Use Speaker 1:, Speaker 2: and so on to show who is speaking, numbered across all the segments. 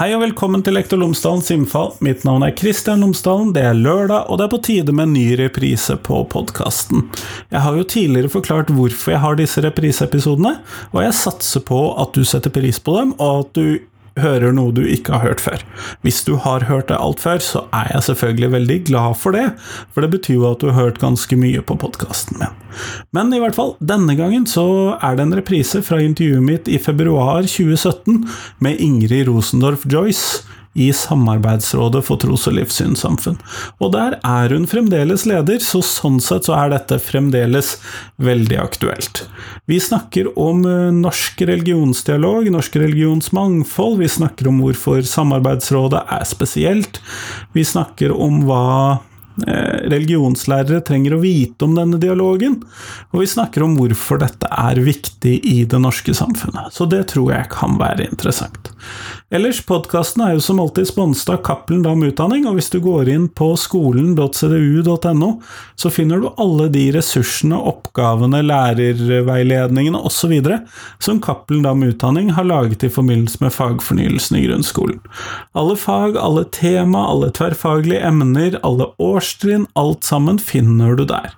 Speaker 1: Hei og velkommen til Lektor Lomsdalens innfall. Mitt navn er Kristian Lomsdalen, det er lørdag, og det er på tide med en ny reprise på podkasten. Jeg har jo tidligere forklart hvorfor jeg har disse repriseepisodene, og jeg satser på at du setter pris på dem, og at du hører noe du ikke har hørt før. Hvis du har hørt det alt før, så er jeg selvfølgelig veldig glad for det, for det betyr jo at du har hørt ganske mye på podkasten min. Men i hvert fall, denne gangen så er det en reprise fra intervjuet mitt i februar 2017 med Ingrid Rosendorf Joyce i Samarbeidsrådet for tros- og livssynssamfunn. Og der er hun fremdeles leder, så sånn sett så er dette fremdeles veldig aktuelt. Vi snakker om eh, norsk religionsdialog, norsk religionsmangfold, vi snakker om hvorfor Samarbeidsrådet er spesielt, vi snakker om hva eh, religionslærere trenger å vite om denne dialogen, og vi snakker om hvorfor dette er viktig i det norske samfunnet. Så det tror jeg kan være interessant. Ellers, podkasten er jo som alltid sponset av Cappelen Dam Utdanning, og hvis du går inn på skolen.cdu.no, så finner du alle de ressursene, oppgavene, lærerveiledningene osv. som Cappelen Dam Utdanning har laget i forbindelse med fagfornyelsen i grunnskolen. Alle fag, alle tema, alle tverrfaglige emner, alle årstrinn, alt sammen finner du der.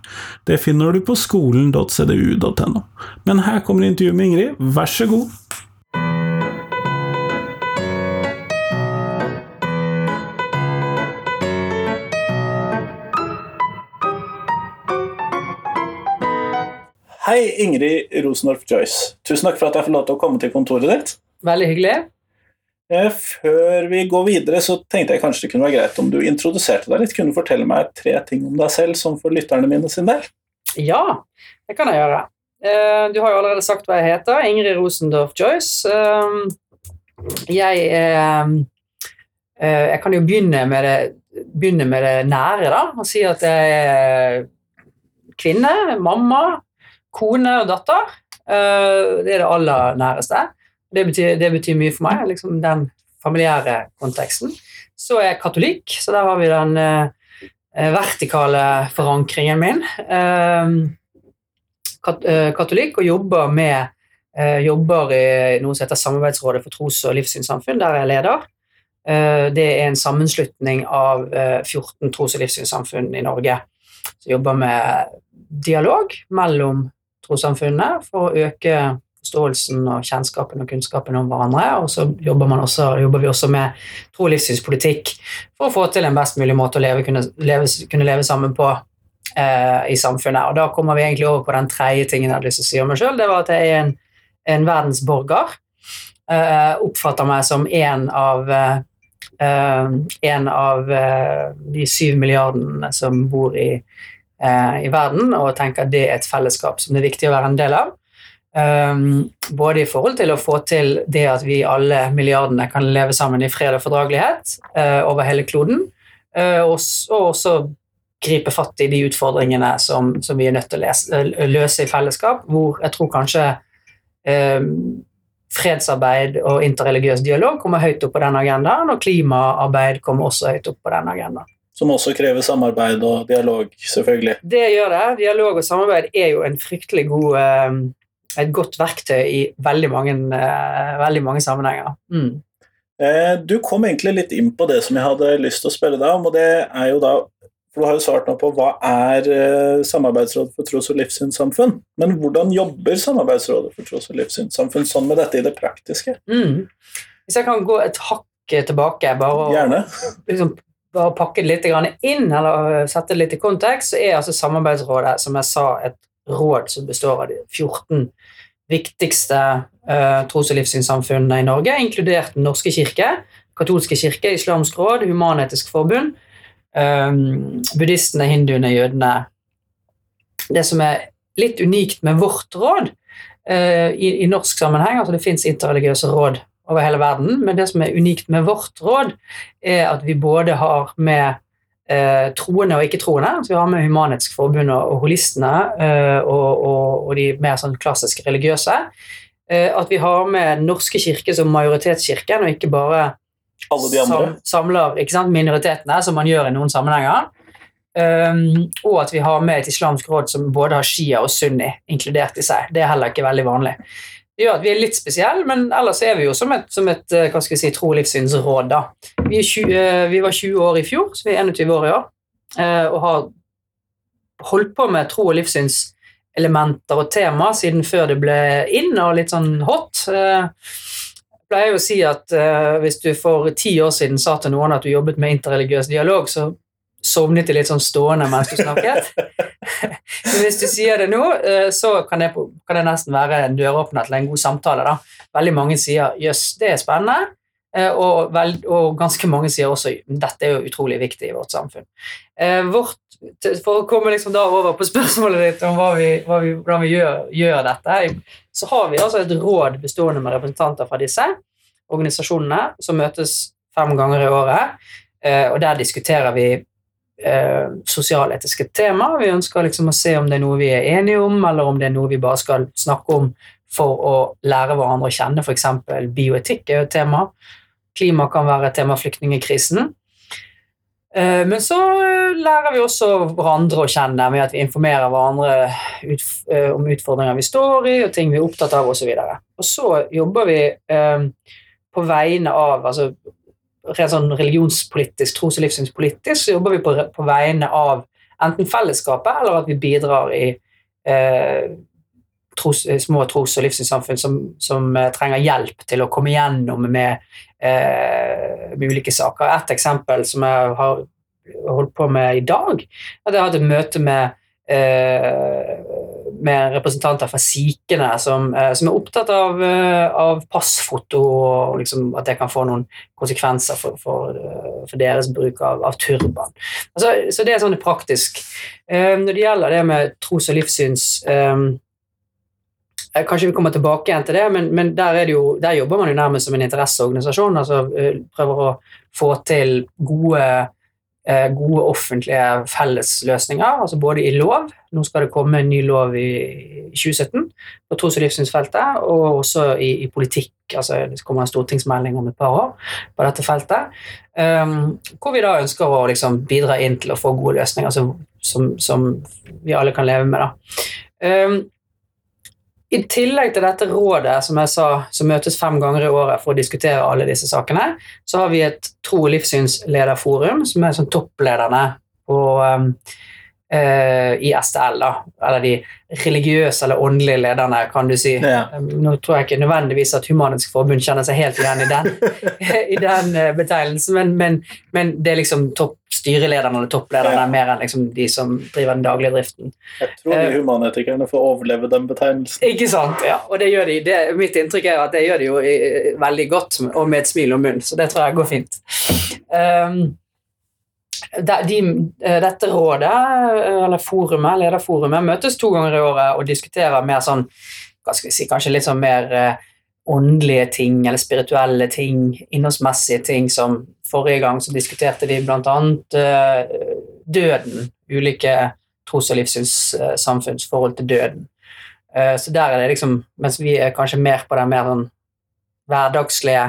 Speaker 1: Det finner du på skolen.cdu.no. Men her kommer intervjuet med Ingrid, vær så god. Hei, Ingrid Rosendorf Joyce. Tusen takk for at jeg får lov til å komme til kontoret ditt.
Speaker 2: Veldig hyggelig.
Speaker 1: Eh, før vi går videre, så tenkte jeg kanskje det kunne være greit om du introduserte deg litt. Kunne du fortelle meg tre ting om deg selv, som for lytterne mine sin del?
Speaker 2: Ja, det kan jeg gjøre. Eh, du har jo allerede sagt hva jeg heter. Ingrid Rosendorf Joyce. Eh, jeg er Jeg kan jo begynne med det, begynne med det nære, da. Og si at jeg er kvinne, mamma, kone og datter. Det er det aller næreste. Det betyr, det betyr mye for meg, liksom den familiære konteksten. Så er jeg katolikk, så der har vi den eh, vertikale forankringen min. Eh, eh, katolikk og jobber med jobber i noe som heter Samarbeidsrådet for tros- og livssynssamfunn, der jeg er leder. Det er en sammenslutning av 14 tros- og livssynssamfunn i Norge som jobber med dialog mellom trossamfunnene for å øke forståelsen og kjennskapen og kunnskapen om hverandre. Og så jobber, også, jobber vi også med tro- og livssynspolitikk for å få til en best mulig måte å leve, kunne, leve, kunne leve sammen på eh, i samfunnet. Og da kommer vi egentlig over på den tredje tingen jeg hadde lyst til å si om meg sjøl. Det var at jeg er en, en verdensborger. Eh, oppfatter meg som en av eh, en av de syv milliardene som bor i i verden, og tenker at det er et fellesskap som det er viktig å være en del av. Um, både i forhold til å få til det at vi alle milliardene kan leve sammen i fred og fordragelighet uh, over hele kloden, og, og, også gripe fatt i de utfordringene som, som vi er nødt til å lese, løse i fellesskap, hvor jeg tror kanskje eh, fredsarbeid og interreligiøs dialog kommer høyt opp på den agendaen, og klimaarbeid kommer også høyt opp på den agendaen.
Speaker 1: Som også krever samarbeid og dialog, selvfølgelig.
Speaker 2: Det gjør det. Dialog og samarbeid er jo en fryktelig god um, et godt verktøy i veldig mange, uh, veldig mange sammenhenger. Mm.
Speaker 1: Eh, du kom egentlig litt inn på det som jeg hadde lyst til å spørre deg om, og det er jo da for Du har jo svart nå på hva er Samarbeidsrådet for tros- og livssynssamfunn, men hvordan jobber Samarbeidsrådet for tros- og livssynssamfunn sånn med dette i det praktiske?
Speaker 2: Mm. Hvis jeg kan gå et hakk tilbake, bare
Speaker 1: og
Speaker 2: Liksom, bare pakke det litt inn, eller sette det litt i kontekst, så er altså Samarbeidsrådet, som jeg sa, et råd som består av de 14 viktigste uh, tros- og livssynssamfunnene i Norge, inkludert Den norske kirke, katolske kirke, Islamsk råd, Human-Etisk Forbund, um, buddhistene, hinduene, jødene. Det som er litt unikt med vårt råd uh, i, i, norsk sammenheng, altså det fins interreligiøse råd over hele verden, men det som er unikt med vårt råd, er at vi både har med eh, troende og ikke-troende. Så vi har med Human-Etisk Forbund og, og holistene eh, og, og, og, de mer sånn klassiske religiøse. Eh, at vi har med norske kirke som majoritetskirken, og ikke bare
Speaker 1: sam,
Speaker 2: samler ikke sant, minoritetene, som man gjør i noen sammenhenger. Um, og at vi har med et islamsk råd som både har shia og sunni inkludert i seg. Det er heller ikke veldig vanlig. Gjør at vi er litt spesielle, men ellers er vi jo som et, som et eh, hva skal jeg si, tro- og livssynsråd. da. Vi, er 20, eh, vi var 20 år i fjor, så vi er 21 år i år, eh, og har holdt på med tro- og livssynselementer og tema siden før det ble inn og litt sånn hot. Jeg pleier jo å si at hvis du for ti år siden sa til noen at du jobbet med interreligiøs dialog, så sovnet de litt sånn stående mens du snakket. Men hvis du sier det nå, eh, så kan det, kan det nesten være en døråpner til en god samtale. Da. Veldig mange sier 'jøss, det er spennende', eh, og, vel, og ganske mange sier også 'dette er jo utrolig viktig i vårt samfunn'. Eh, Vårt, for å komme liksom da over på spørsmålet ditt om hva vi, hva vi, hvordan vi gjør, gjør dette, så har vi altså et råd bestående med representanter fra disse organisasjonene som møtes fem ganger i året, eh, og der diskuterer vi eh, sosialetiske tema. Vi ønsker liksom å se om det er noe vi er enige om, eller om det er noe vi bare skal snakke om for å lære hverandre å kjenne. F.eks. bioetikk er jo et tema. Klima kan være et tema, flyktningkrisen. Eh, Men så eh, lærer vi også hverandre å kjenne med at vi informerer hverandre eh, om utfordringer vi står i, og ting vi er opptatt av, osv. Og, og så jobber vi på vegne av altså sånn religionspolitisk, tros- og livssynspolitisk, så jobber vi på, på vegne av enten fellesskapet eller at vi bidrar i eh, tros, små tros- og livssynssamfunn som, som eh, trenger hjelp til å komme gjennom med, eh, med ulike saker. Et eksempel som jeg har holdt på med i dag, er at jeg hatt et møte med eh, med representanter fra sikene som, eh, som er opptatt av, eh, av passfoto og liksom at det kan få noen konsekvenser for, for, eh, for deres bruk av, av turban. Altså, så det er sånn praktisk. Eh, Når det gjelder det med tros- og livssyns eh, eh, Kanskje vi kommer tilbake igjen til det, men, men der, er det jo, der jobber man jo nærmest som en interesseorganisasjon. altså eh, Prøver å få til gode eh, gode offentlige fellesløsninger, altså både i lov Nå skal det komme en ny lov i 2017 på tros- og livssynsfeltet, og også i, i politikk. altså Det kommer en stortingsmelding om et par år på dette feltet. Um, hvor vi da ønsker å liksom, bidra inn til å få gode løsninger som, som, som vi alle kan leve med. da. Um, i tillegg til dette rådet som jeg sa, som møtes fem ganger i året for å diskutere alle disse sakene, så har vi et tro- og livssynslederforum, som er sånn topplederne på, um, eh, i STL. da, Eller de religiøse eller åndelige lederne, kan du si.
Speaker 3: Ja.
Speaker 2: Nå tror jeg ikke nødvendigvis at Humanisk Forbund kjenner seg helt igjen i den, i den eh, betegnelsen, men, men, men det er liksom topp styrelederne eller topplederne
Speaker 3: Ja.
Speaker 2: mer enn liksom de som driver den daglige driften.
Speaker 3: Jeg tror de humanetikerne får overleve den betegnelsen.
Speaker 2: Ikke sant? Ja, og det gjør de. Det, mitt inntrykk er at det gjør de jo eh, veldig godt, og med et smil om munnen, så det tror jeg går fint. Um, de, eh, dette rådet, eh, eller forumet, lederforumet, møtes to ganger i året og diskuterer mer sånn, hva skal vi si, kanskje litt sånn mer eh, åndelige ting, eller spirituelle ting, innholdsmessige ting, som forrige gang så diskuterte de eh, døden, ulike tros- og livssynssamfunns forhold til døden. Så der er det liksom, mens vi er kanskje mer på den mer sånn hverdagslige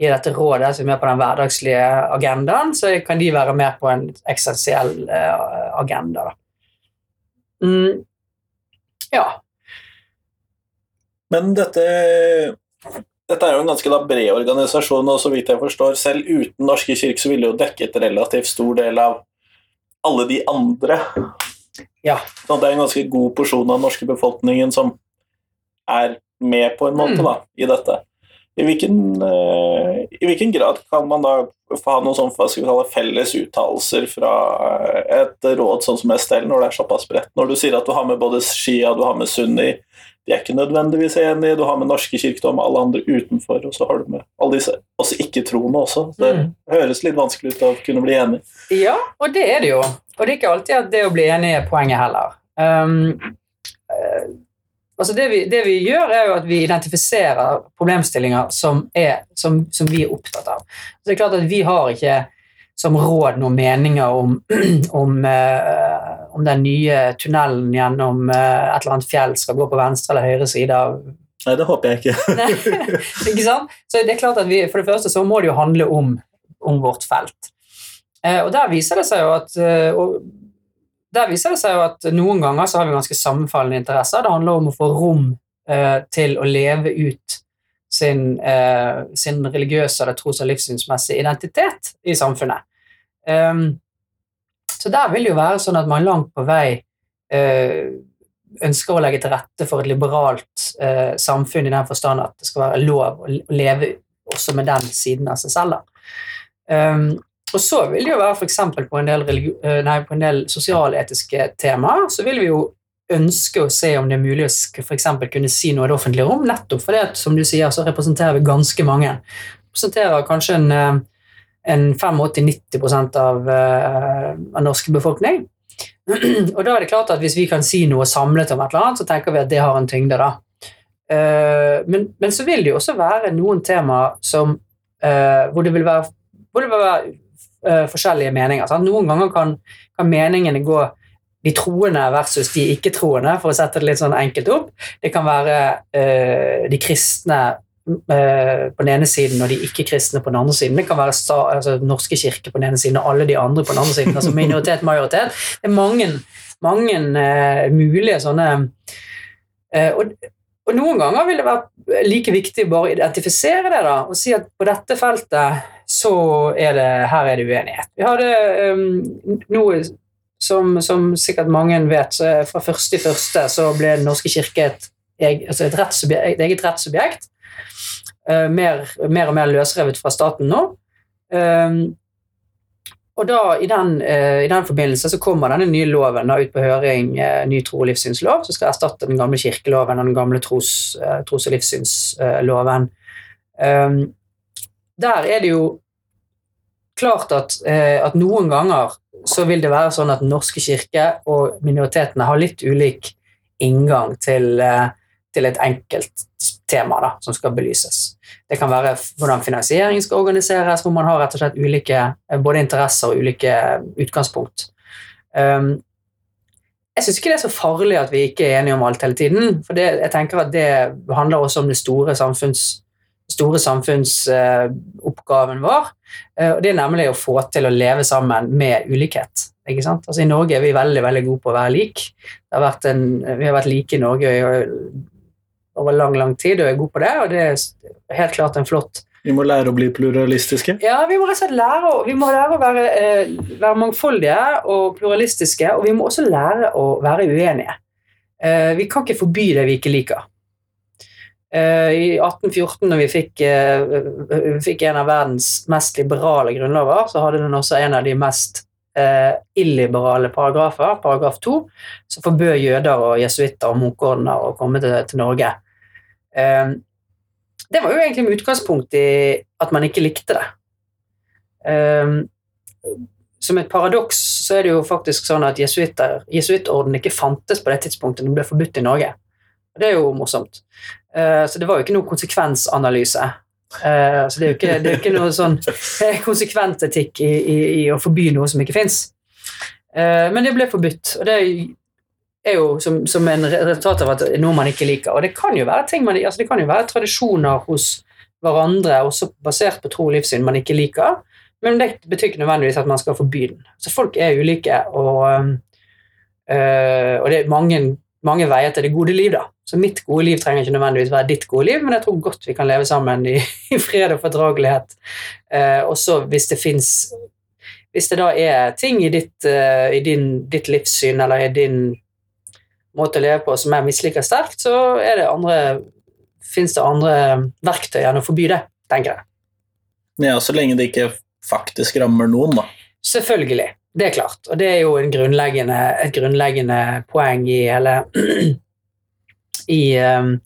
Speaker 2: i dette rådet, som er med på den hverdagslige agendaen, så kan de være med på en eksistensiell eh, agenda. Da. Mm. Ja.
Speaker 3: Men dette, dette er jo en ganske bred organisasjon, og så vidt jeg forstår, selv uten Norske kirke så ville jo dekket relativt stor del av alle de andre.
Speaker 2: Ja.
Speaker 3: Så det er en ganske god porsjon av den norske befolkningen som er med på en måte
Speaker 2: Mm.
Speaker 3: da, i dette. I hvilken, eh, I hvilken grad kan man da få ha noen sånn, kalle felles uttalelser fra eh, et råd sånn som STL, når det er såpass bredt? Når du sier at du har med både Shia du har med Sunni, de er ikke nødvendigvis enige, du har med norske kirkedom og alle andre utenfor, og så har du med alle disse også ikke-troende også. Det
Speaker 2: Mm.
Speaker 3: høres litt vanskelig ut å kunne bli enig.
Speaker 2: Ja, og det er det jo. Og det er ikke alltid at det å bli enig er poenget heller. Um, eh, altså det, vi, det vi gjør, er jo at vi identifiserer problemstillinger som, er, som, som vi er opptatt av. Så det er klart at vi har ikke som råd noen meninger om, om, eh, om den nye tunnelen gjennom eh, et eller annet fjell skal gå på venstre eller høyre side av
Speaker 3: Nei, det håper jeg ikke.
Speaker 2: Nei, ikke sant? Så det er klart at vi, For det første så må det jo handle om, om vårt felt. Eh, og der viser det seg jo at eh, og der viser det seg jo at noen ganger så har vi ganske sammenfallende interesser. Det handler om å få rom eh, til å leve ut sin, eh, sin religiøse eller tros- og livssynsmessige identitet i samfunnet. Um, så der vil det jo være sånn at man langt på vei eh, ønsker å legge til rette for et liberalt eh, samfunn i den forstand at det skal være lov å leve også med den siden av seg selv. Um, og så vil det jo være f.eks. På, en del eh, på en del sosialetiske temaer så vil vi jo ønske å se om det er mulig å for eksempel, kunne si noe i det offentlige rom, nettopp fordi at, som du sier, så representerer vi ganske mange. Representerer kanskje en, eh, en 85-90 av, uh, av norske befolkning. Og da er det klart at hvis vi kan si noe samlet om et eller annet, så tenker vi at det har en tyngde, da. Men, men, så vil det jo også være noen temaer som hvor det vil være, hvor det vil være forskjellige meninger. Sant? Noen ganger kan, kan meningene gå de troende versus de ikke-troende, for å sette det litt sånn enkelt opp. Det kan være uh, de kristne uh, på den ene siden og de ikke-kristne på den andre siden. Det kan være sta, altså, Norske kirke på den ene siden og alle de andre på den andre siden. altså Minoritet, majoritet. Det er mange, mange uh, mulige sånne og, og, noen ganger vil det være like viktig å identifisere det da, og si at på dette feltet så er det, her er det uenighet. Vi hadde um, noe som, som, sikkert mange vet, så fra første i første så ble Den norske kirke et, altså et, et eget rettssubjekt. Uh, mer, mer, og mer løsrevet fra staten nå. Um, og da, i den, uh, i den, forbindelse så kommer denne nye loven da, ut på høring, uh, ny tro- og livssynslov, som skal erstatte den gamle kirkeloven og den gamle tros, tros og livssynsloven. Um, der er det jo klart at, at noen ganger så vil det være sånn at norske kirke og minoritetene har litt ulik inngang til, eh, til et enkelt tema da, som skal belyses. Det kan være hvordan finansiering skal organiseres, hvor man har rett og slett ulike eh, både interesser og ulike utgangspunkt. Um, jeg syns ikke det er så farlig at vi ikke er enige om alt hele tiden. For det, jeg tenker at det handler også om det store samfunns store samfunnsoppgaven vår. Eh, og Det er nemlig å få til å leve sammen med ulikhet. Ikke sant? Altså I Norge er vi veldig veldig gode på å være lik. Har en, vi har vært like i Norge over lang lang tid og er gode på det. og Det er helt klart en flott
Speaker 3: vi må lære å bli pluralistiske?
Speaker 2: Ja, vi må rett og slett lære, vi må lære å være, eh, være mangfoldige og pluralistiske. Og vi må også lære å være uenige. Eh, vi kan ikke forby det vi ikke liker. Eh, I 1814, når vi fikk, eh, vi fikk, en av verdens mest liberale grunnlover, så hadde den også en av de mest eh, illiberale paragrafer, paragraf 2, som forbød jøder og jesuitter og munkeordener å komme til, til Norge. det var jo egentlig med utgangspunkt i at man ikke likte det. som et paradoks så er det jo faktisk sånn at jesuittorden ikke fantes på det tidspunktet den ble forbudt i Norge. Det er jo morsomt. Uh, så det var jo ikke noe konsekvensanalyse. Uh, så det er jo ikke, det er ikke noe sånn konsekvent etikk i, i, i, å forby noe som ikke fins. Uh, men det ble forbudt, og det er jo som, som en resultat av at noe man ikke liker. Og det kan jo være ting man, altså det kan jo være tradisjoner hos hverandre, også basert på tro og livssyn, man ikke liker. Men det betyr ikke nødvendigvis at man skal forby den. Så folk er ulike, og, og det er mange mange veier til det gode liv, da. Så mitt gode liv trenger ikke nødvendigvis være ditt gode liv, men jeg tror godt vi kan leve sammen i, i fred og fordragelighet. Eh, også hvis det fins Hvis det da er ting i ditt, eh, i din, ditt livssyn eller i din måte å leve på som jeg misliker sterkt, så er det andre fins det andre verktøy enn å forby det, tenker jeg.
Speaker 3: Ja, så lenge det ikke faktisk rammer noen, da.
Speaker 2: Selvfølgelig. Det er klart, og det er jo grunnleggende, et grunnleggende poeng i hele i um,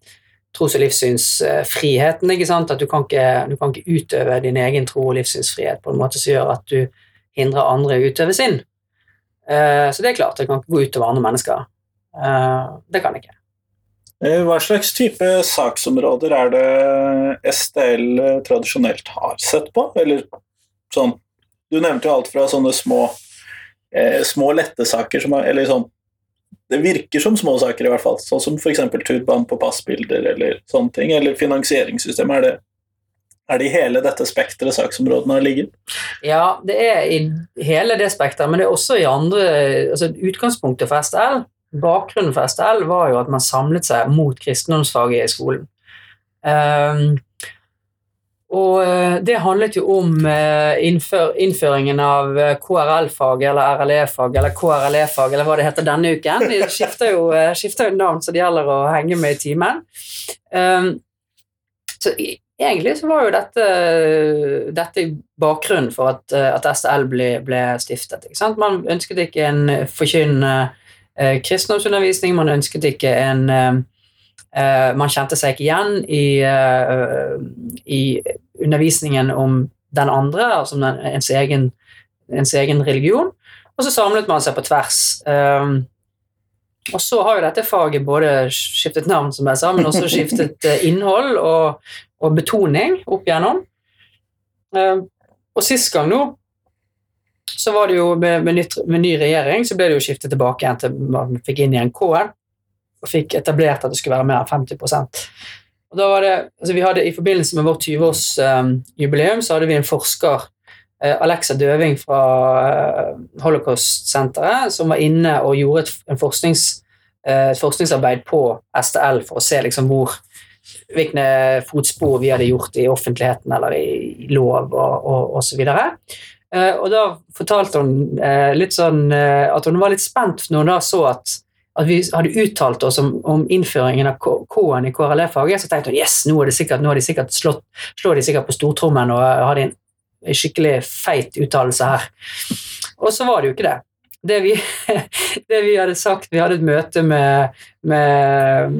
Speaker 2: tros- og livssynsfriheten. ikke sant? At du kan ikke, du kan ikke, utøve din egen tro- og livssynsfrihet på en måte som gjør at du hindrer andre å utøve sin. Uh, så det er klart, det kan ikke gå utover andre mennesker. Uh, det kan det ikke.
Speaker 3: Eh, hva slags type saksområder er det STL tradisjonelt har sett på? Eller sånn Du nevnte jo alt fra sånne små eh, små, lette saker som er, Eller sånn Det virker som små saker, i hvert fall. Sånn som f.eks. turban på passbilder eller sånne ting. Eller finansieringssystemet. Er det, er det i hele dette spekteret saksområdene har ligget?
Speaker 2: Ja, det er i hele det spekteret, men det er også i andre altså Utgangspunktet for STL bakgrunnen for STL var jo at man samlet seg mot kristendomsfaget i skolen. Um, og eh, det handlet jo om eh, innfør, innføringen av eh, KRL-fag eller RLE-fag eller KRLE-fag eller hva det heter denne uken. De skifter jo, skifter jo navn, så det gjelder å henge med i timen. Um, så egentlig så var jo dette, dette bakgrunnen for at, at SL ble, ble stiftet. Man ønsket ikke en forkynnende kristendomsundervisning, man ønsket ikke en Man kjente seg ikke igjen i, eh, i undervisningen om den andre, altså den, ens, egen, ens, egen, religion. Og så samlet man seg på tvers. Um, og så har jo dette faget både skiftet navn, som jeg sa, men også skiftet eh, innhold og, og betoning opp igjennom. Og sist gang nå så var det jo med, med, nytt, med, ny regjering så ble det jo skiftet tilbake igjen til man fikk inn igjen K-en og fikk etablert at det skulle være mer enn 50% og da var det, altså vi hadde I forbindelse med vårt 20-årsjubileum um, så hadde vi en forsker, uh, Alexa Døving fra uh, Holocaust-senteret, som var inne og gjorde et, forsknings, uh, forskningsarbeid på STL for å se liksom hvor hvilke fotspor vi hadde gjort i offentligheten eller i lov og, og, og så videre. Og da fortalte hun litt sånn at hun var litt spent når hun da så at at vi hadde uttalt oss om, om innføringen av K-en i KRLE-faget, så tenkte hun yes, nå, er sikkert, nå de slått, slår de sikkert på stortrommen og hadde en, skikkelig feit uttalelse her. Og så var det jo ikke det. Det vi, det vi, hadde sagt Vi hadde et møte med, med,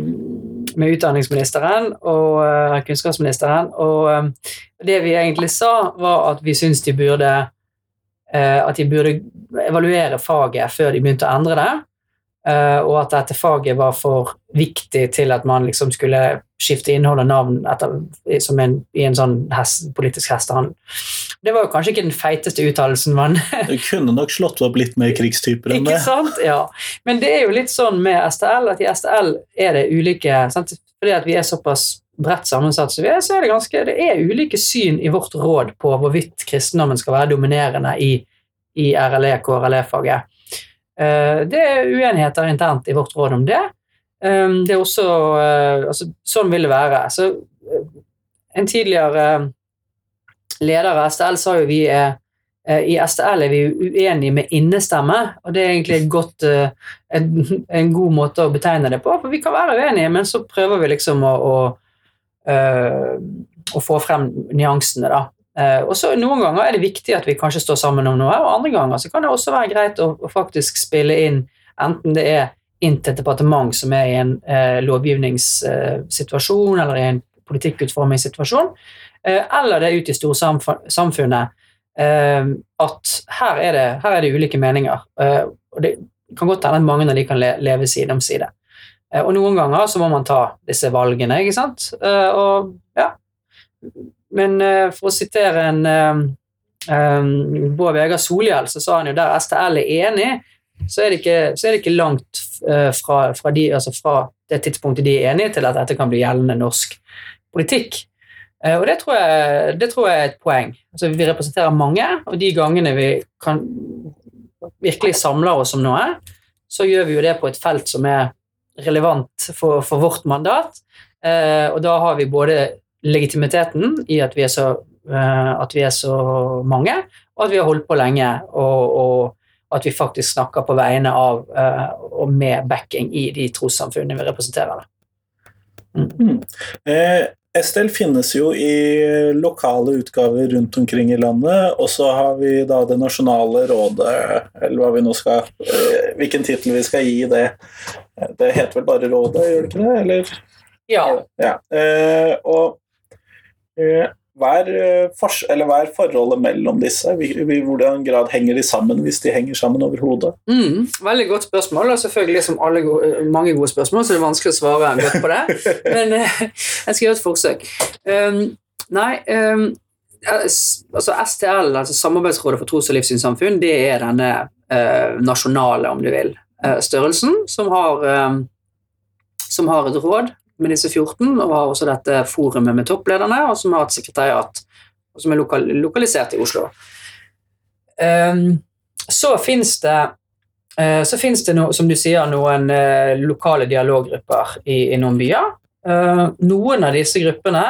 Speaker 2: med utdanningsministeren og uh, kunnskapsministeren, og um, det vi egentlig sa, var at vi syntes de burde uh, at de burde evaluere faget før de begynte å endre det. Uh, og at dette faget var for viktig til at man liksom skulle skifte innhold og navn etter, som en, i en sånn hest, politisk hestehandel. Det var jo kanskje ikke den feiteste uttalelsen men
Speaker 3: Det kunne nok slått opp litt mer krigstyper enn
Speaker 2: det. Ikke sant? Ja. Men det er jo litt sånn med STL at i STL er det ulike sant? Fordi at vi er såpass bredt sammensatt, så, er, så er det ganske Det er ulike syn i vårt råd på hvorvidt kristendommen skal være dominerende i, i RLE-KRLE-faget. Eh, det er uenigheter internt i vårt råd om det. Eh, det er også eh, altså, Sånn vil det være. Så, en tidligere leder av STL sa jo vi er i STL er vi uenige med innestemme, og det er egentlig godt, en, en, god måte å betegne det på. For vi kan være uenige, men så prøver vi liksom å, å, å få frem nyansene, da. Uh, og så Noen ganger er det viktig at vi kanskje står sammen om noe, og andre ganger så kan det også være greit å, faktisk spille inn, enten det er inn til et departement som er i en eh, lovgivningssituasjon eller i en politikkutformingssituasjon, eller det er ute i storsamfunnet at her er, det, her er det ulike meninger. og Det kan godt hende at mange av de kan le, leve side om side. og noen ganger så må man ta disse valgene, ikke sant. og ja men uh, for å sitere en um, Bård Vegar Solhjell, så sa han jo der STL er enig, så er det ikke, er det ikke langt uh, fra, fra, de, altså fra, det tidspunktet de er enige, til at dette kan bli gjeldende norsk politikk. Og det tror, jeg, det tror, jeg, er et poeng. Altså, vi representerer mange, og de gangene vi kan virkelig samler oss om noe, så gjør vi jo det på et felt som er relevant for, for vårt mandat. og da har vi både legitimiteten i at vi er så, uh, at vi er så mange, og at vi har holdt på lenge, og, og, at vi faktisk snakker på vegne av uh, og med backing i de trossamfunnene vi representerer.
Speaker 3: Mm. Mm. Eh, Estel finnes jo i lokale utgaver rundt omkring i landet, og så har vi da Det nasjonale rådet, eller hva vi nå skal eh, Hvilken tittel vi skal gi det. Det heter vel bare Rådet, gjør det ikke det? Eller?
Speaker 2: Ja.
Speaker 3: ja. Eh, og Eh, hva er, eh, hva er, forholdet mellom disse? I hvordan grad henger de sammen, hvis de henger sammen overhodet?
Speaker 2: Mm, veldig godt spørsmål, og selvfølgelig som gode, mange gode spørsmål, så det er vanskelig å svare godt på det. Men uh, jeg skal gjøre et forsøk. Um, nei, um, altså STL, altså Samarbeidsrådet for tros- og livssynssamfunn, det er denne uh, nasjonale, om du vil, uh, størrelsen som har, um, som har et råd med disse 14, og har også dette forumet med topplederne, og som har et sekretariat som er lokal, lokalisert i Oslo. Um, så fins det eh, så det, no, som du sier, noen eh, lokale dialoggrupper i, i noen byer. Eh, noen av disse gruppene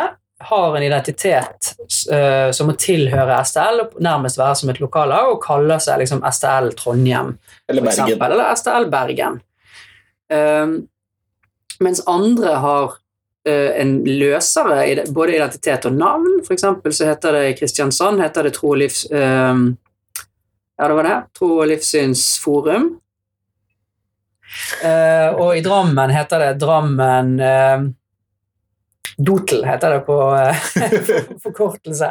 Speaker 2: har en identitet eh, som må tilhøre STL, og nærmest være som et lokallag, og kaller seg liksom STL Trondheim,
Speaker 3: Eller Bergen.
Speaker 2: eksempel, eller STL Bergen. Eh, mens andre har eh, en løsere både identitet og navn. For eksempel så heter det i Kristiansand heter det Tro og livs... eh, ja, det var det. Tro og livssynsforum. Eh, og i Drammen heter det Drammen Dotel heter det på forkortelse.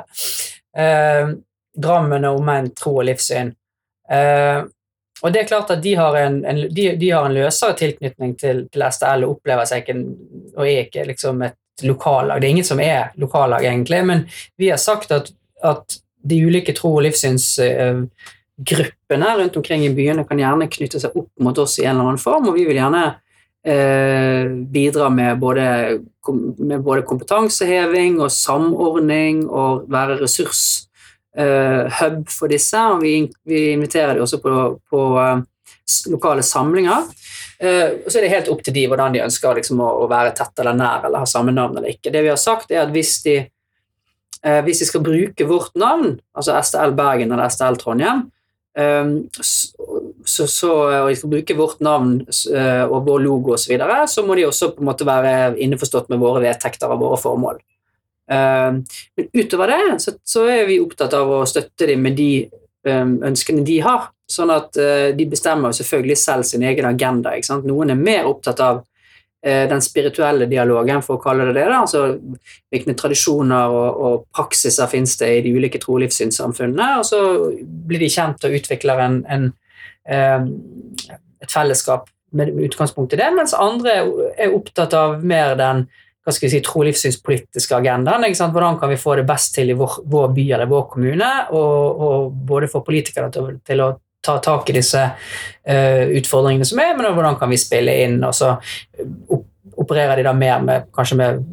Speaker 2: Drammen og omegn tro og livssyn. Og det er klart at de har en, en, de, de har en løsere tilknytning til, til STL og opplever seg ikke og er ikke liksom et lokallag. Det er ingen som er lokallag, egentlig, men vi har sagt at, at de ulike tro- og livssynsgruppene rundt omkring i byene kan gjerne knytte seg opp mot oss i en eller annen form, og vi vil gjerne eh, bidra med både, med både kompetanseheving og samordning og være ressurs hub for disse, og vi, vi inviterer dem også på, på eh, lokale samlinger. Eh, og så er det helt opp til de hvordan de ønsker liksom, å, være tett eller nær eller ha samme navn eller ikke. Det vi har sagt, er at hvis de, eh, hvis de skal bruke vårt navn, altså STL Bergen eller STL Trondheim, eh, så, så, og de skal bruke vårt navn eh, og vår logo osv., så, videre, så må de også på en måte være innforstått med våre vedtekter og våre formål. Eh, men utover det så, så er vi opptatt av å støtte dem med de eh, ønskene de har. Sånn at eh, de bestemmer selvfølgelig selv sin egen agenda. Noen er mer opptatt av eh, den spirituelle dialogen, for å kalle det det. Da. Altså, hvilke tradisjoner og, og praksiser finnes det i de ulike tro- og så blir de kjent og utvikler en, en, eh, et fellesskap med utgangspunkt i det, mens andre er opptatt av mer den hva skal vi si, tro-livssynspolitiske agendaen. Hvordan kan vi få det best til i vår, vår by eller vår kommune, og, og både få politikerne til, til å ta tak i disse uh, utfordringene som er, men hvordan kan vi spille inn, og så opp, opererer de da mer med kanskje med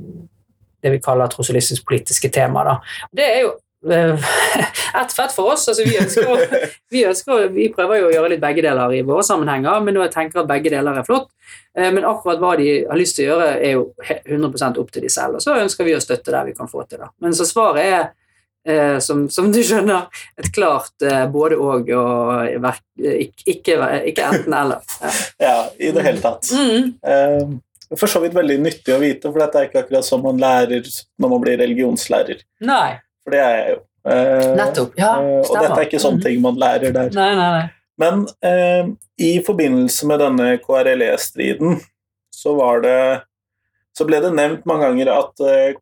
Speaker 2: det vi kaller tros- politiske temaer. Det er jo eh, ett fett for oss. altså vi ønsker, å, vi ønsker å, vi prøver jo å gjøre litt begge deler i våre sammenhenger, men jeg tenker at begge deler er flott. Eh, Men akkurat hva de har lyst til å gjøre, er jo 100% opp til de selv. Og så ønsker vi å støtte der vi kan få til. det. Men så svaret er, eh, som, som du skjønner, et klart både og og ikke, ikke enten-eller. Ja.
Speaker 3: Ja, i det hele tatt.
Speaker 2: Mm.
Speaker 3: Um for så vidt veldig nyttig å vite, for dette er ikke akkurat som man lærer når man blir religionslærer.
Speaker 2: Nei,
Speaker 3: For det er jeg jo. Eh,
Speaker 2: nettopp. Ja,
Speaker 3: stemmer. og dette er ikke sånne
Speaker 2: Mm.
Speaker 3: ting man lærer der.
Speaker 2: Nei, nei, nei.
Speaker 3: Men eh, i forbindelse med denne KRLE-striden så var det så ble det nevnt mange ganger at eh,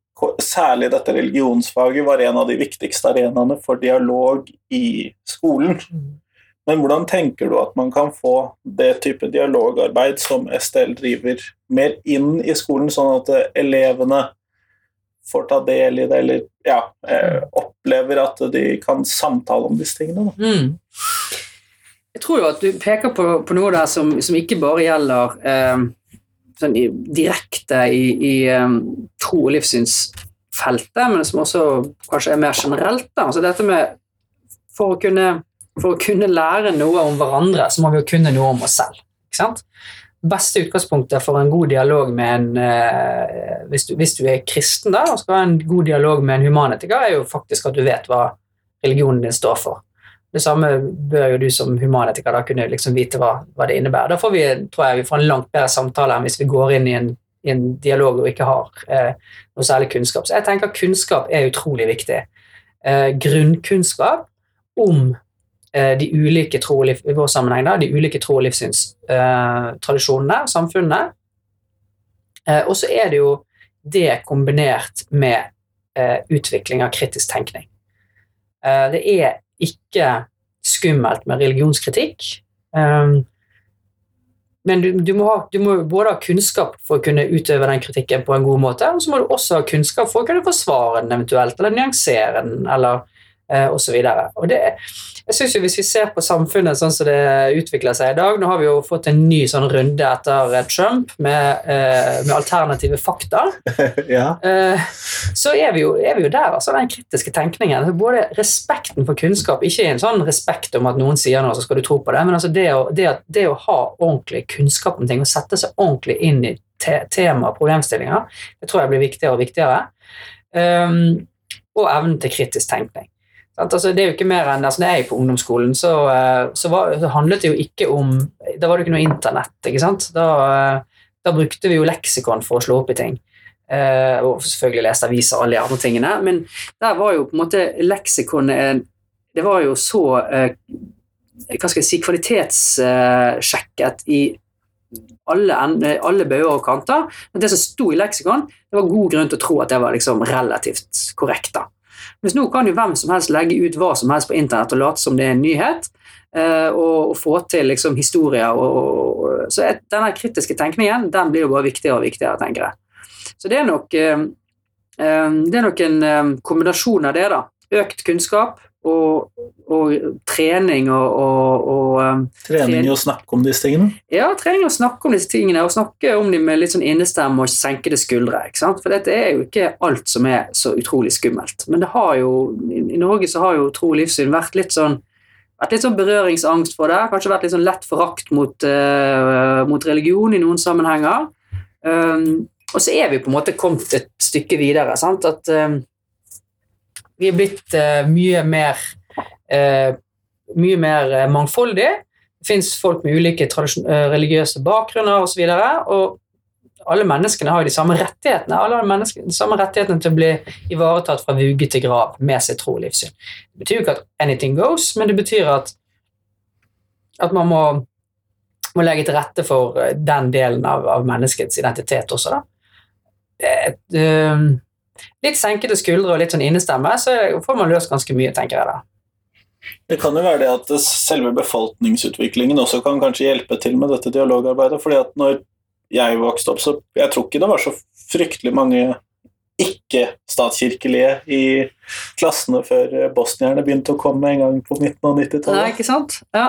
Speaker 3: særlig dette religionsfaget var en av de viktigste arenaene for dialog i skolen.
Speaker 2: Mm.
Speaker 3: Men hvordan tenker du at man kan få det type dialogarbeid som STL driver, mer inn i skolen, sånn at eh, elevene får ta del i det, eller ja, eh, opplever at de kan samtale om disse tingene?
Speaker 2: Mm. Jeg tror jo at du peker på, på noe der som, som ikke bare gjelder eh, sånn direkte i, i eh, tro- og livssynsfeltet, men som også kanskje er mer generelt. Da. Altså dette med for å, kunne, for å kunne lære noe om hverandre, så må vi jo kunne noe om oss selv. Ikke sant? Beste utgangspunktet for en god dialog med en eh, hvis, du, hvis du er kristen da, og skal ha en god dialog med en humanetiker, er jo faktisk at du vet hva religionen din står for. Det samme bør jo du som humanetiker da kunne liksom vite hva, hva det innebærer. Da får vi, tror jeg vi får en langt bedre samtale enn hvis vi går inn i en, i en dialog og ikke har eh, noe særlig kunnskap. Så jeg tenker kunnskap er utrolig viktig. Eh, grunnkunnskap om de ulike tro og liv, i vår sammenheng da, de ulike tro- og livssynstradisjonene, samfunnene. Eh, og så er det jo det kombinert med eh, utvikling av kritisk tenkning. Eh, det er ikke skummelt med religionskritikk. Um, men du, du, må ha, du må både ha kunnskap for å kunne utøve den kritikken på en god måte, og så må du også ha kunnskap for å kunne forsvare den eventuelt, eller nyansere den, eller eh, osv. Og det, jeg synes jo Hvis vi ser på samfunnet sånn som det utvikler seg i dag Nå har vi jo fått en ny sånn runde etter Trump med, eh, med alternative fakta.
Speaker 3: ja.
Speaker 2: Eh, så er vi, jo, er vi jo der, altså den kritiske tenkningen. Altså, både respekten for kunnskap, ikke en sånn respekt om at noen sier noe, så skal du tro på det, men altså det å, det, det å ha ordentlig kunnskap om ting og sette seg ordentlig inn i te tema og problemstillinger, det tror jeg blir viktigere og viktigere. Um, og evnen til kritisk tenkning. Altså, det er jo ikke mer enn, altså, når jeg er på ungdomsskolen, så, eh, så, var, så, handlet det jo ikke om Da var det ikke noe internett. ikke sant? Da, eh, da brukte vi jo leksikon for å slå opp i ting. Uh, og selvfølgelig leste aviser og alle de andre tingene. Men der var jo på en måte leksikon Det var jo så hva skal jeg si, kvalitetssjekket i alle, alle bøyer og kanter. Men det som sto i leksikon, det var god grunn til å tro at det var liksom relativt korrekt. da. Mens nå kan jo hvem som helst legge ut hva som helst på internett og late som det er en nyhet. Og, og få til liksom historier. Og, så denne kritiske tenkningen den blir jo bare viktigere og viktigere, tenker jeg. Så det er nok, det er nok en kombinasjon av det. da. Økt kunnskap og, og trening og, og, og
Speaker 3: Trening i å snakke om disse tingene?
Speaker 2: Ja, trening å snakke om disse tingene, og snakke om dem med litt sånn innestemme og senkede skuldre. ikke sant? For dette er jo ikke alt som er så utrolig skummelt. Men det har jo, i Norge så har jo tro og livssyn vært litt sånn vært litt sånn berøringsangst for det. Kanskje vært litt sånn lett forakt mot, uh, mot religion i noen sammenhenger. Um, og så er vi på en måte kommet et stykke videre. Sant? At um, vi er blitt uh, mye mer uh, mye mer mangfoldige. Det fins folk med ulike religiøse bakgrunner osv. Og, og alle menneskene har jo de samme rettighetene alle de samme rettighetene til å bli ivaretatt fra vugge til grav med sitt tro og livssyn. Det betyr jo ikke at anything goes, men det betyr at, at man må, må, legge til rette for den delen av, av menneskets identitet også. da et, uh, litt senkede skuldre og litt sånn innestemme, så får man løst ganske mye, tenker jeg da.
Speaker 3: Det kan jo være det at selve befolkningsutviklingen også kan kanskje hjelpe til med dette dialogarbeidet. fordi at når jeg vokste opp, så jeg tror ikke det var så fryktelig mange ikke-statskirkelige i klassene før bosnierne begynte å komme en gang på midten av 90-tallet.
Speaker 2: Nei, ikke sant? Ja.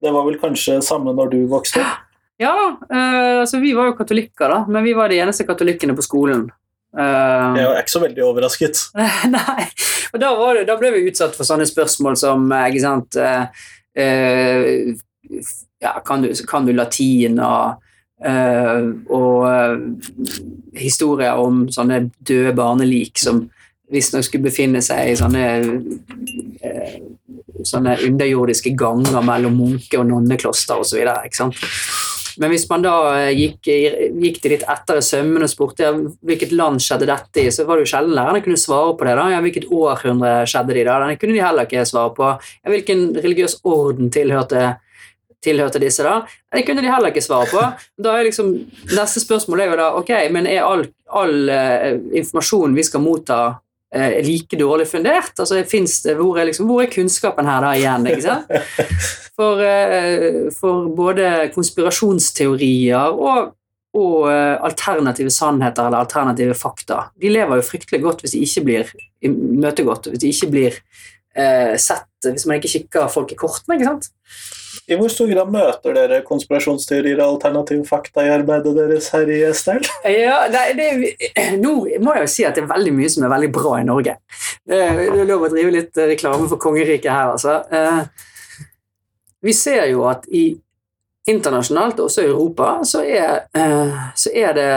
Speaker 3: Det var vel kanskje samme når du vokste opp?
Speaker 2: Ja, uh, altså vi var jo katolikker, da, men vi var de eneste katolikkene på skolen.
Speaker 3: Uh, jeg er ikke så veldig overrasket.
Speaker 2: nei, og da, det, da, ble vi utsatt for sånne spørsmål som ikke sant uh, ja, kan, du, kan, du, latin og, og historier om sånne døde barnelik som visstnok skulle befinne seg i sånne sånne underjordiske ganger mellom munke- og nonnekloster osv. Men hvis man da eh, gikk, gikk til litt etter i sømmene og spurte hvilket land skjedde dette i, så var det jo sjelden lærerne kunne svare på det. da, ja, Hvilket århundre skjedde det i? da, Den kunne de heller ikke svare på. Ja, hvilken religiøs orden tilhørte, tilhørte disse, da? Det kunne de heller ikke svare på. Da er liksom, Neste spørsmål er jo da ok, men er all, all uh, informasjon vi skal motta eh, like dårlig fundert? Altså, det, hvor, er liksom, hvor, er kunnskapen her da igjen? ikke sant? For, eh, for både konspirasjonsteorier og, og eh, alternative sannheter eller alternative fakta. De lever jo fryktelig godt hvis de ikke blir imøtegått, hvis de ikke blir eh, sett, hvis man ikke kikker folk i kortene. ikke sant?
Speaker 3: I hvor stor grad møter dere konspirasjonsteorier og alternative fakta i arbeidet deres her i Estel?
Speaker 2: Ja, det, det, nå må jeg jo si at det er veldig mye som er veldig bra i Norge. Det er lov å drive litt reklame for kongeriket her, altså. Eh, vi ser jo at i internasjonalt, også i Europa, så er, eh, så er det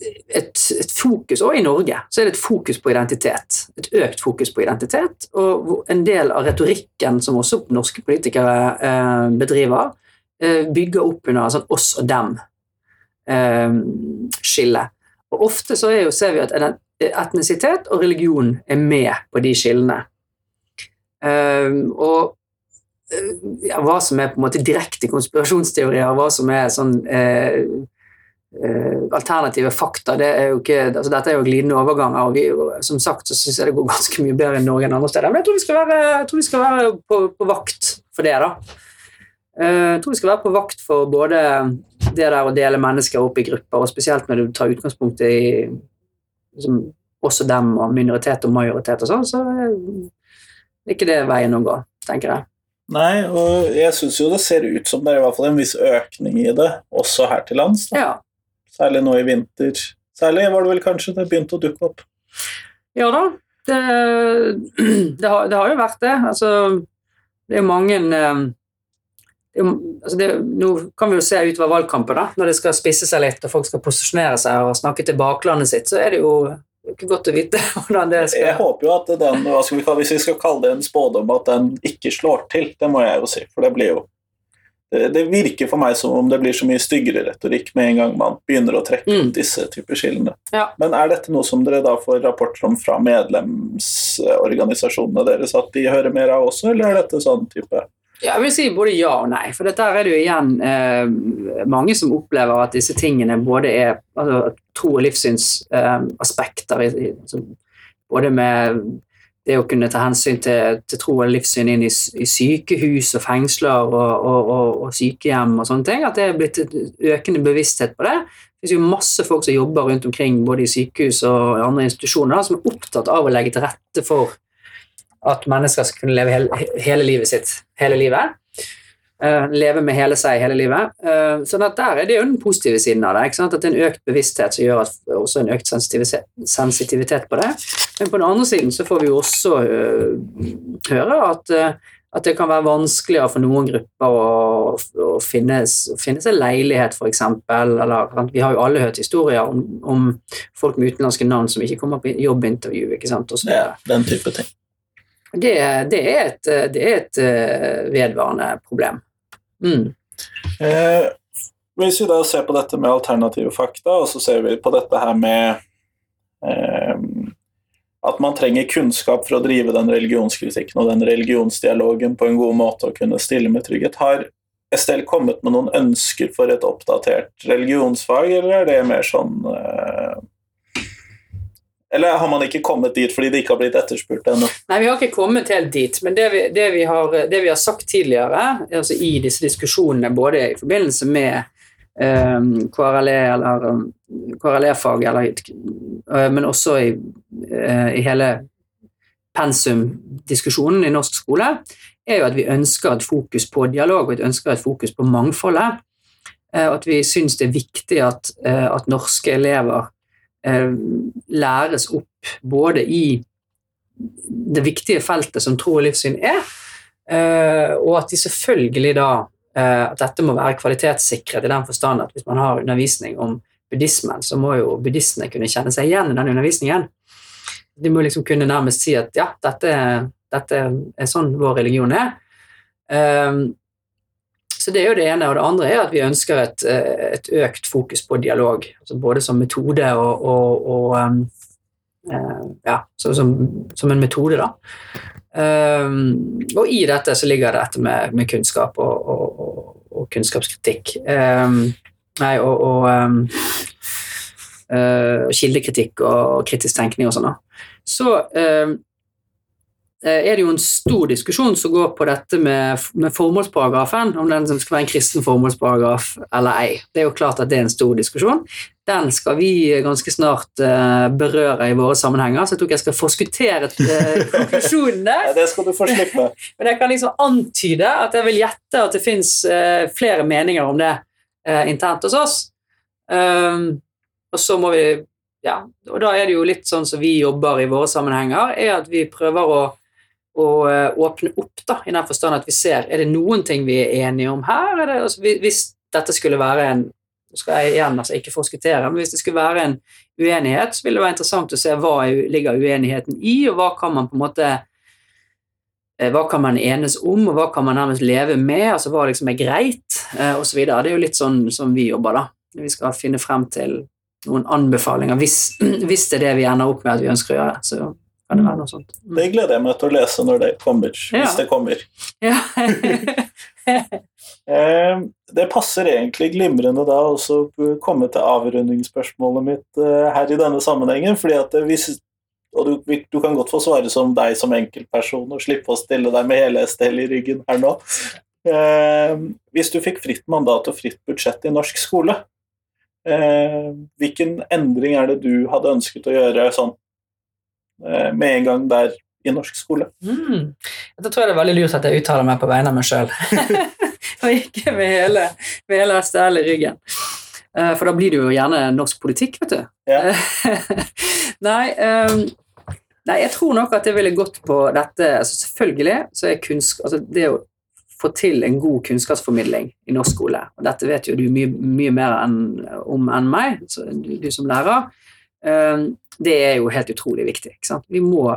Speaker 2: et, et, fokus, og i Norge, så er det et fokus på identitet. Et økt fokus på identitet. Og en del av retorikken som også norske politikere eh, bedriver, eh, bygger opp under sånn oss og dem-skille. Eh, og ofte så jo, ser vi at etnisitet og religion er med på de skillene. Eh, og eh, ja, hva som er på en måte direkte konspirasjonsteorier, hva som er sånn eh, alternative fakta. Det er ikke, altså Dette er jo glidende overganger. og vi, Som sagt så syns jeg det går ganske mye bedre i Norge enn andre steder. Men jeg tror vi skal være, vi skal være på, på, vakt for det. da. Uh, jeg tror vi skal være på vakt for både det der å dele mennesker opp i grupper, og spesielt når du tar utgangspunkt i liksom, også dem og minoritet og majoritet og sånn, så er ikke det veien å gå, tenker jeg.
Speaker 3: Nei, og jeg syns jo det ser ut som det er i hvert fall en viss økning i det, også her til lands. Da.
Speaker 2: Ja,
Speaker 3: Særlig nå i vinter. Særlig var det vel kanskje det begynte å dukke opp.
Speaker 2: ja da. Det, det, har, det har jo vært det. Altså, det er jo mange eh, det altså det, Nå kan vi jo se utover valgkampen, da, når det skal spisse seg litt og folk skal posisjonere seg og snakke til baklandet sitt, så er det jo ikke godt å vite hvordan det skal Jeg
Speaker 3: håper jo at den, vi hvis vi skal kalle det en spådom, at den ikke slår til. Det må jeg jo si, for det blir jo det, virker for meg som om det blir så mye styggere retorikk med en gang man begynner å trekke
Speaker 2: Mm.
Speaker 3: disse typer skillene.
Speaker 2: Ja.
Speaker 3: Men er dette noe som dere da får rapporter om fra medlemsorganisasjonene deres at de hører mer av også, eller er dette sånn type
Speaker 2: Ja, Jeg vil si både ja og nei. For dette er det jo igjen eh, mange som opplever at disse tingene både er altså, tro- og livssynsaspekter. Eh, både med det å kunne ta hensyn til, til tro og livssyn inn i, i sykehus og fengsler og, og, og, og sykehjem og sånne ting. At det er blitt økende bevissthet på det. Det finnes jo masse folk som jobber rundt omkring både i sykehus og andre institusjoner som er opptatt av å legge til rette for at mennesker skal kunne leve hele, hele livet sitt hele livet. Uh, leve med hele seg hele livet. Uh, så at der er det jo den positive siden av det. At det er en økt bevissthet som gjør at også en økt sensitivitet på det. Men på den andre siden så får vi jo også uh, høre at, uh, at det kan være vanskeligere for noen grupper å, å finne, finne seg leilighet, f.eks. Eller vi har jo alle hørt historier om, om folk med utenlandske navn som ikke kommer på jobbintervju. ikke sant? Og så
Speaker 3: ja, den type ting?
Speaker 2: Det, det er et, det er et eh, vedvarende problem. Mm.
Speaker 3: Eh, hvis vi da ser på dette med alternative fakta, og så ser vi på dette her med eh, at man trenger kunnskap for å drive den religionskritikken og den religionsdialogen på en god måte og kunne stille med trygghet. Har Estelle kommet med noen ønsker for et oppdatert religionsfag, eller er det mer sånn eh, Eller har man ikke kommet dit fordi det ikke har blitt etterspurt ennå?
Speaker 2: Nei, vi har ikke kommet helt dit, men det vi, det vi, har, det vi har sagt tidligere, altså i disse diskusjonene, både i forbindelse med KRLE eller KRLE-fag, uh, men også i, uh, i hele pensumdiskusjonen i norsk skole, er jo at vi ønsker et fokus på dialog, og et ønsker et fokus på mangfoldet. Uh, at vi syns det er viktig at, at norske elever læres opp både i det viktige feltet som tro og livssyn er, eh, og at de selvfølgelig da eh, at dette må være kvalitetssikret i den forstand at hvis man har undervisning om buddhismen, så må jo buddhistene kunne kjenne seg igjen i den undervisningen. De må liksom kunne nærmest si at ja, dette, dette er sånn vår religion er. Um, så det er jo det ene, og det andre er at vi ønsker et, eh, et økt fokus på dialog, altså både som metode og, og, og um, eh, ja, som, som en metode, da. Um, og i dette så ligger det dette med, med kunnskap og, og, og, og kunnskapskritikk. Um, nei, og, um, uh, kildekritikk og kritisk tenkning og sånn. Så er det jo en stor diskusjon som går på dette med, med formålsparagrafen, om den som skal være en kristen formålsparagraf eller ei. Det er jo klart at det er en stor diskusjon. Den skal vi ganske snart uh, berøre i våre sammenhenger, så jeg tror ikke jeg skal forskuttere uh, konklusjonene.
Speaker 3: Ja, det skal du få slippe.
Speaker 2: Men jeg kan liksom antyde at jeg vil gjette at det fins flere meninger om det eh, internt hos oss. Um, og så må vi Ja, og da er det jo litt sånn som vi jobber i våre sammenhenger, er at vi prøver å, å eh, åpne opp, da, i den forstand at vi ser er det noen ting vi er enige om her. Er det, altså, hvis- dette skulle være en nå skal jeg igjen altså ikke forskuttere, men hvis det skulle være en uenighet, så ville det være interessant å se hva er- ligger uenigheten i, og hva kan man på en måte eh, hva kan man enes om, og hva kan man nærmest leve med, altså hva liksom er greit, eh, osv. Det er jo litt sånn som vi jobber, da. Vi skal finne frem til noen anbefalinger, hvis, hvis det er det vi ender opp med at vi ønsker å gjøre, så kan det være noe sånt. Mm.
Speaker 3: Det gleder jeg meg til å lese når det kommer,
Speaker 2: Ja.
Speaker 3: hvis det kommer.
Speaker 2: Ja.
Speaker 3: Eh, Det passer egentlig glimrende da også å komme til avrundingsspørsmålet mitt eh, her i denne sammenhengen. fordi at hvis, og du, du kan godt få svare som deg som enkeltperson og slippe å stille deg med hele STL i ryggen her nå. Eh, Hvis du fikk fritt mandat og fritt budsjett i norsk skole, eh, hvilken endring er det du hadde ønsket å gjøre sånn eh, med en gang der i norsk skole.
Speaker 2: Mm. Da tror jeg det er veldig lurt at jeg uttaler meg på vegne av meg sjøl, og ikke med hele, med hele STL i ryggen. Eh, For da blir det jo gjerne norsk politikk, vet du.
Speaker 3: Ja.
Speaker 2: nei, um, nei, jeg tror nok at jeg ville gått på dette altså Selvfølgelig så er kunst, altså det å få til en god kunnskapsformidling i norsk skole, og dette vet jo du mye, mye mer enn, om enn meg, du, som lærer, ehm, det er jo helt utrolig viktig. Vi må,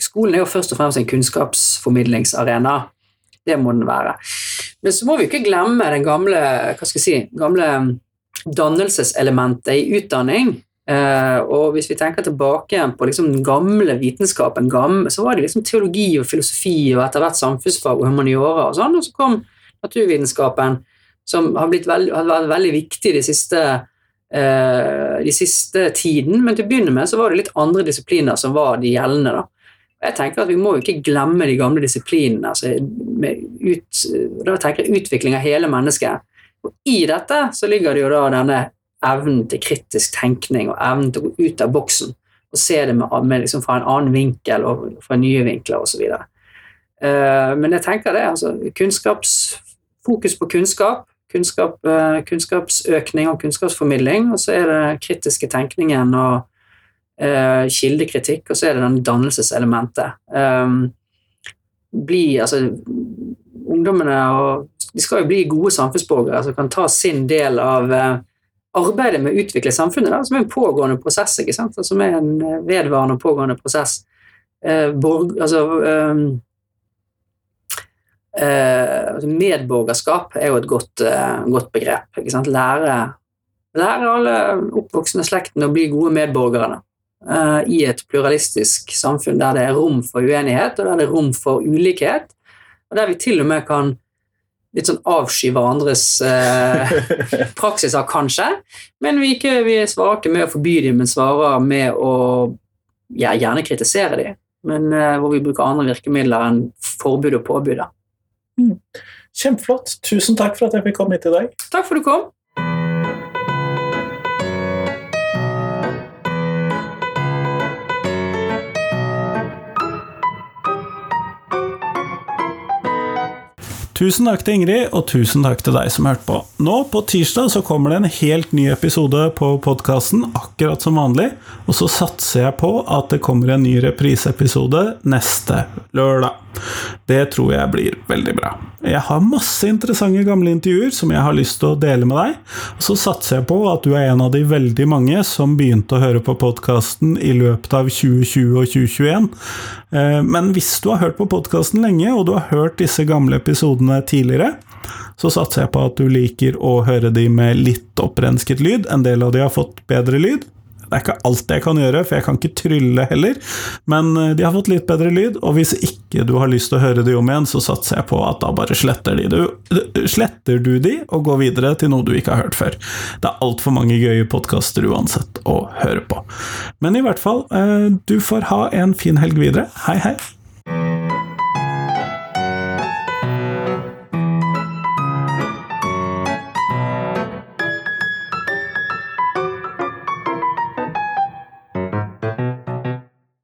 Speaker 2: skolen er jo først og fremst en kunnskapsformidlingsarena. Det må den være. Men så må vi ikke glemme den gamle, hva skal jeg si, gamle dannelseselementet i utdanning. Eh, og hvis vi tenker tilbake på liksom den gamle vitenskapen, gamle, så var det liksom teologi og filosofi og etter hvert samfunnsfag og humaniora og sånn, og så kom naturvitenskapen, som har, blitt veld, har vært veldig viktig de siste, de siste tiden, men til å begynne med så var det litt andre disipliner som var de gjeldende. da. Jeg tenker at Vi må jo ikke glemme de gamle disiplinene. Altså ut, da tenker jeg utvikling av hele mennesket. Og I dette så ligger det jo da denne evnen til kritisk tenkning og evnen til å gå ut av boksen og se det med, med liksom fra en annen vinkel og fra nye vinkler osv. Uh, men jeg tenker det, altså fokus på kunnskap, kunnskap uh, kunnskapsøkning og kunnskapsformidling, og så er det kritiske tenkningen og uh, kildekritikk, og så er det den dannelseselementet. Um, bli, altså, ungdommene og de skal jo bli gode samfunnsborgere som kan ta sin del av uh, arbeidet med å utvikle samfunnet, da, som er en pågående prosess, som er en vedvarende og pågående prosess. Uh, borg, altså, uh, medborgerskap er jo et godt, godt begrep. Lære, lære alle oppvoksende slektene å bli gode medborgere. I et pluralistisk samfunn der det er rom for uenighet, og der det er rom for ulikhet, og der vi til og med kan litt sånn avsky hverandres eh, praksiser, kanskje, men vi, ikke, vi svarer ikke med å forby dem, men svarer med å ja, gjerne kritisere dem, men eh, hvor vi bruker andre virkemidler enn forbud og påbud. da.
Speaker 3: Kjempeflott. Tusen takk for at jeg fikk komme hit i dag.
Speaker 2: Takk for at du kom.
Speaker 1: Tusen takk til Ingrid, og tusen takk til deg som hørte på. Nå på tirsdag så kommer det en helt ny episode på podkasten, akkurat som vanlig. Og så satser jeg på at det kommer en ny repriseepisode neste lørdag. Det tror jeg blir veldig bra. Jeg har masse interessante gamle intervjuer som jeg har lyst til å dele med deg. Så satser jeg på at du er en av de veldig mange som begynte å høre på podkasten i løpet av 2020 og 2021. Men hvis du har hørt på podkasten lenge, og du har hørt disse gamle episodene tidligere, så satser jeg på at du liker å høre de med litt opprensket lyd. En del av de har fått bedre lyd. Det er ikke alt jeg kan gjøre, for jeg kan ikke trylle heller, men de har fått litt bedre lyd, og hvis ikke du har lyst til å høre de om igjen, så satser jeg på at da bare sletter, de. Du, sletter du de og går videre til noe du ikke har hørt før. Det er altfor mange gøye podkaster uansett å høre på. Men i hvert fall, du får ha en fin helg videre. Hei, hei!